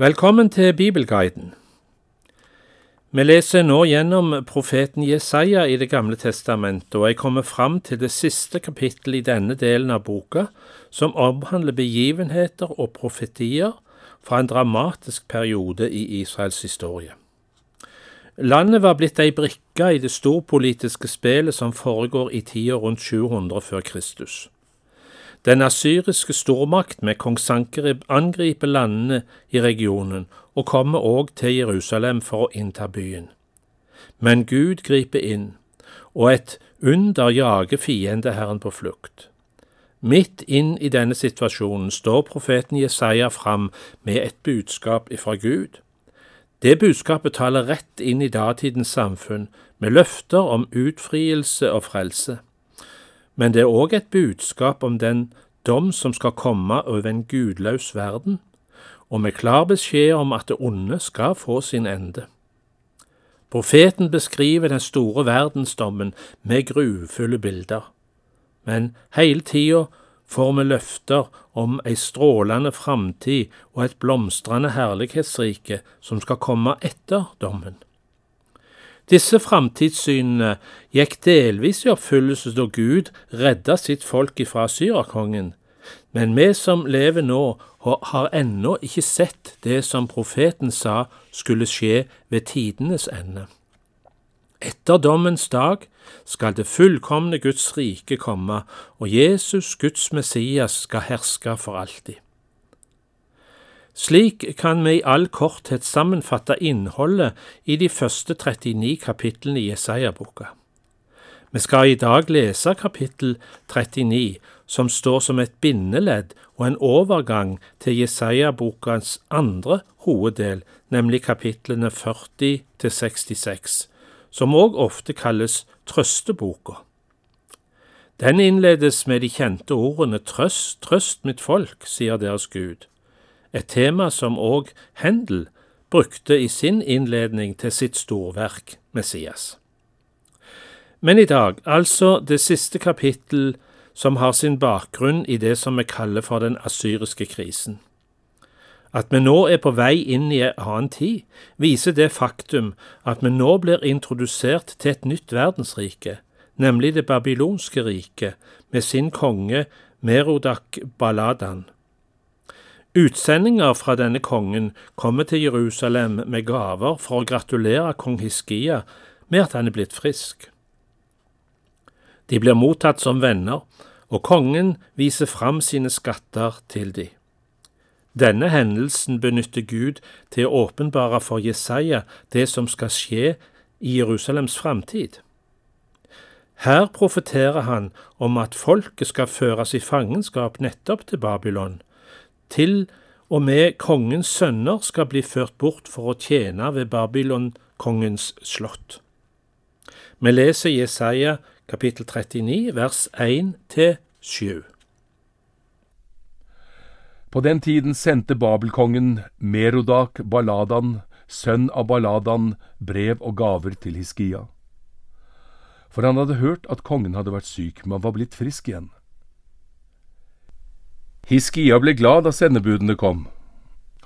Velkommen til Bibelguiden. Vi leser nå gjennom profeten Jesaja i Det gamle testamentet, og jeg kommer fram til det siste kapittelet i denne delen av boka, som omhandler begivenheter og profetier fra en dramatisk periode i Israels historie. Landet var blitt ei brikke i det storpolitiske spelet som foregår i tida rundt 700 før Kristus. Den asyriske stormakt med kong Sankerib angriper landene i regionen og kommer òg til Jerusalem for å innta byen. Men Gud griper inn, og et under jager fiendeherren på flukt. Midt inn i denne situasjonen står profeten Jesaja fram med et budskap ifra Gud. Det budskapet taler rett inn i datidens samfunn, med løfter om utfrielse og frelse men det er òg et budskap om den dom som skal komme over en gudløs verden, og med klar beskjed om at det onde skal få sin ende. Profeten beskriver den store verdensdommen med grufulle bilder, men hele tida får vi løfter om ei strålende framtid og et blomstrende herlighetsrike som skal komme etter dommen. Disse framtidssynene gikk delvis i oppfyllelse da Gud redda sitt folk ifra syrakongen, men vi som lever nå, har ennå ikke sett det som profeten sa skulle skje ved tidenes ende. Etter dommens dag skal det fullkomne Guds rike komme, og Jesus, Guds Messias, skal herske for alltid. Slik kan vi i all korthet sammenfatte innholdet i de første 39 kapitlene i Jesaja-boka. Vi skal i dag lese kapittel 39, som står som et bindeledd og en overgang til Jesaja-bokens andre hoveddel, nemlig kapitlene 40 til 66, som òg ofte kalles trøsteboka. Den innledes med de kjente ordene Trøst, trøst mitt folk, sier deres Gud et tema som òg Hendel brukte i sin innledning til sitt storverk Messias. Men i dag, altså det siste kapittel som har sin bakgrunn i det som vi kaller for den asyriske krisen. At vi nå er på vei inn i en annen tid, viser det faktum at vi nå blir introdusert til et nytt verdensrike, nemlig det babylonske riket, med sin konge Merodak Baladan. Utsendinger fra denne kongen kommer til Jerusalem med gaver for å gratulere kong Hiskia med at han er blitt frisk. De blir mottatt som venner, og kongen viser fram sine skatter til de. Denne hendelsen benytter Gud til å åpenbare for Jesaja det som skal skje i Jerusalems framtid. Her profeterer han om at folket skal føres i fangenskap nettopp til Babylon, til og med kongens sønner skal bli ført bort for å tjene ved Babylon-kongens slott. Vi leser Jesaja kapittel 39 vers 1 til 7. På den tiden sendte Babelkongen Merodak Baladan, sønn av Baladan, brev og gaver til Hiskia. For han hadde hørt at kongen hadde vært syk, men var blitt frisk igjen. Hiskia ble glad da sendebudene kom.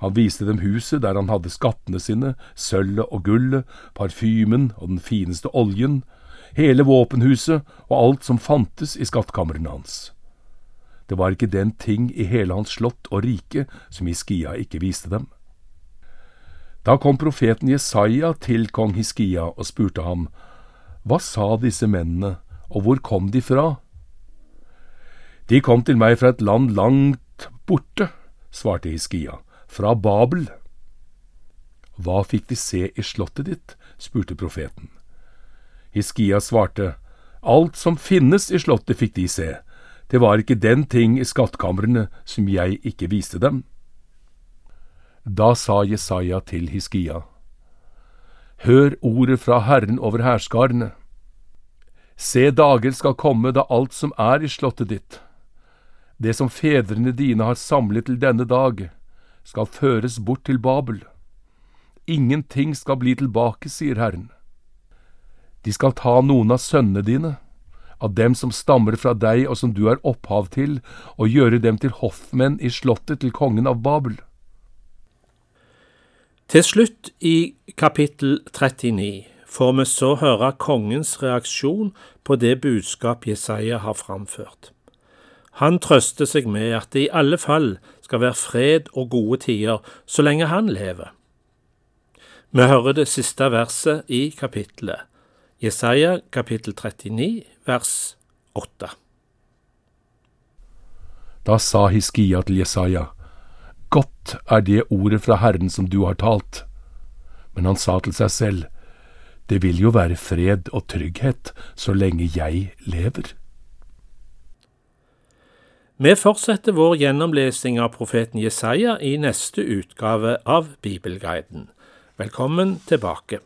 Han viste dem huset der han hadde skattene sine, sølvet og gullet, parfymen og den fineste oljen, hele våpenhuset og alt som fantes i skattkamrene hans. Det var ikke den ting i hele hans slott og rike som Hiskia ikke viste dem. Da kom profeten Jesaja til kong Hiskia og spurte ham, Hva sa disse mennene, og hvor kom de fra? De kom til meg fra et land langt borte, svarte Hiskia, fra Babel. Hva fikk de se i slottet ditt? spurte profeten. Hiskia svarte, Alt som finnes i slottet fikk de se, det var ikke den ting i skattkamrene som jeg ikke viste dem. Da sa Jesaja til Hiskia, Hør ordet fra Herren over hærskarene. Se, dager skal komme da alt som er i slottet ditt, det som fedrene dine har samlet til denne dag, skal føres bort til Babel. Ingenting skal bli tilbake, sier Herren. De skal ta noen av sønnene dine, av dem som stammer fra deg og som du er opphav til, og gjøre dem til hoffmenn i slottet til kongen av Babel. Til slutt i kapittel 39 får vi så høre kongens reaksjon på det budskap Jesaja har framført. Han trøster seg med at det i alle fall skal være fred og gode tider så lenge han lever. Vi hører det siste verset i kapittelet, Jesaja kapittel 39 vers 8. Da sa Hiskia til Jesaja, Godt er det ordet fra Herren som du har talt. Men han sa til seg selv, Det vil jo være fred og trygghet så lenge jeg lever. Vi fortsetter vår gjennomlesing av profeten Jesaja i neste utgave av Bibelguiden. Velkommen tilbake.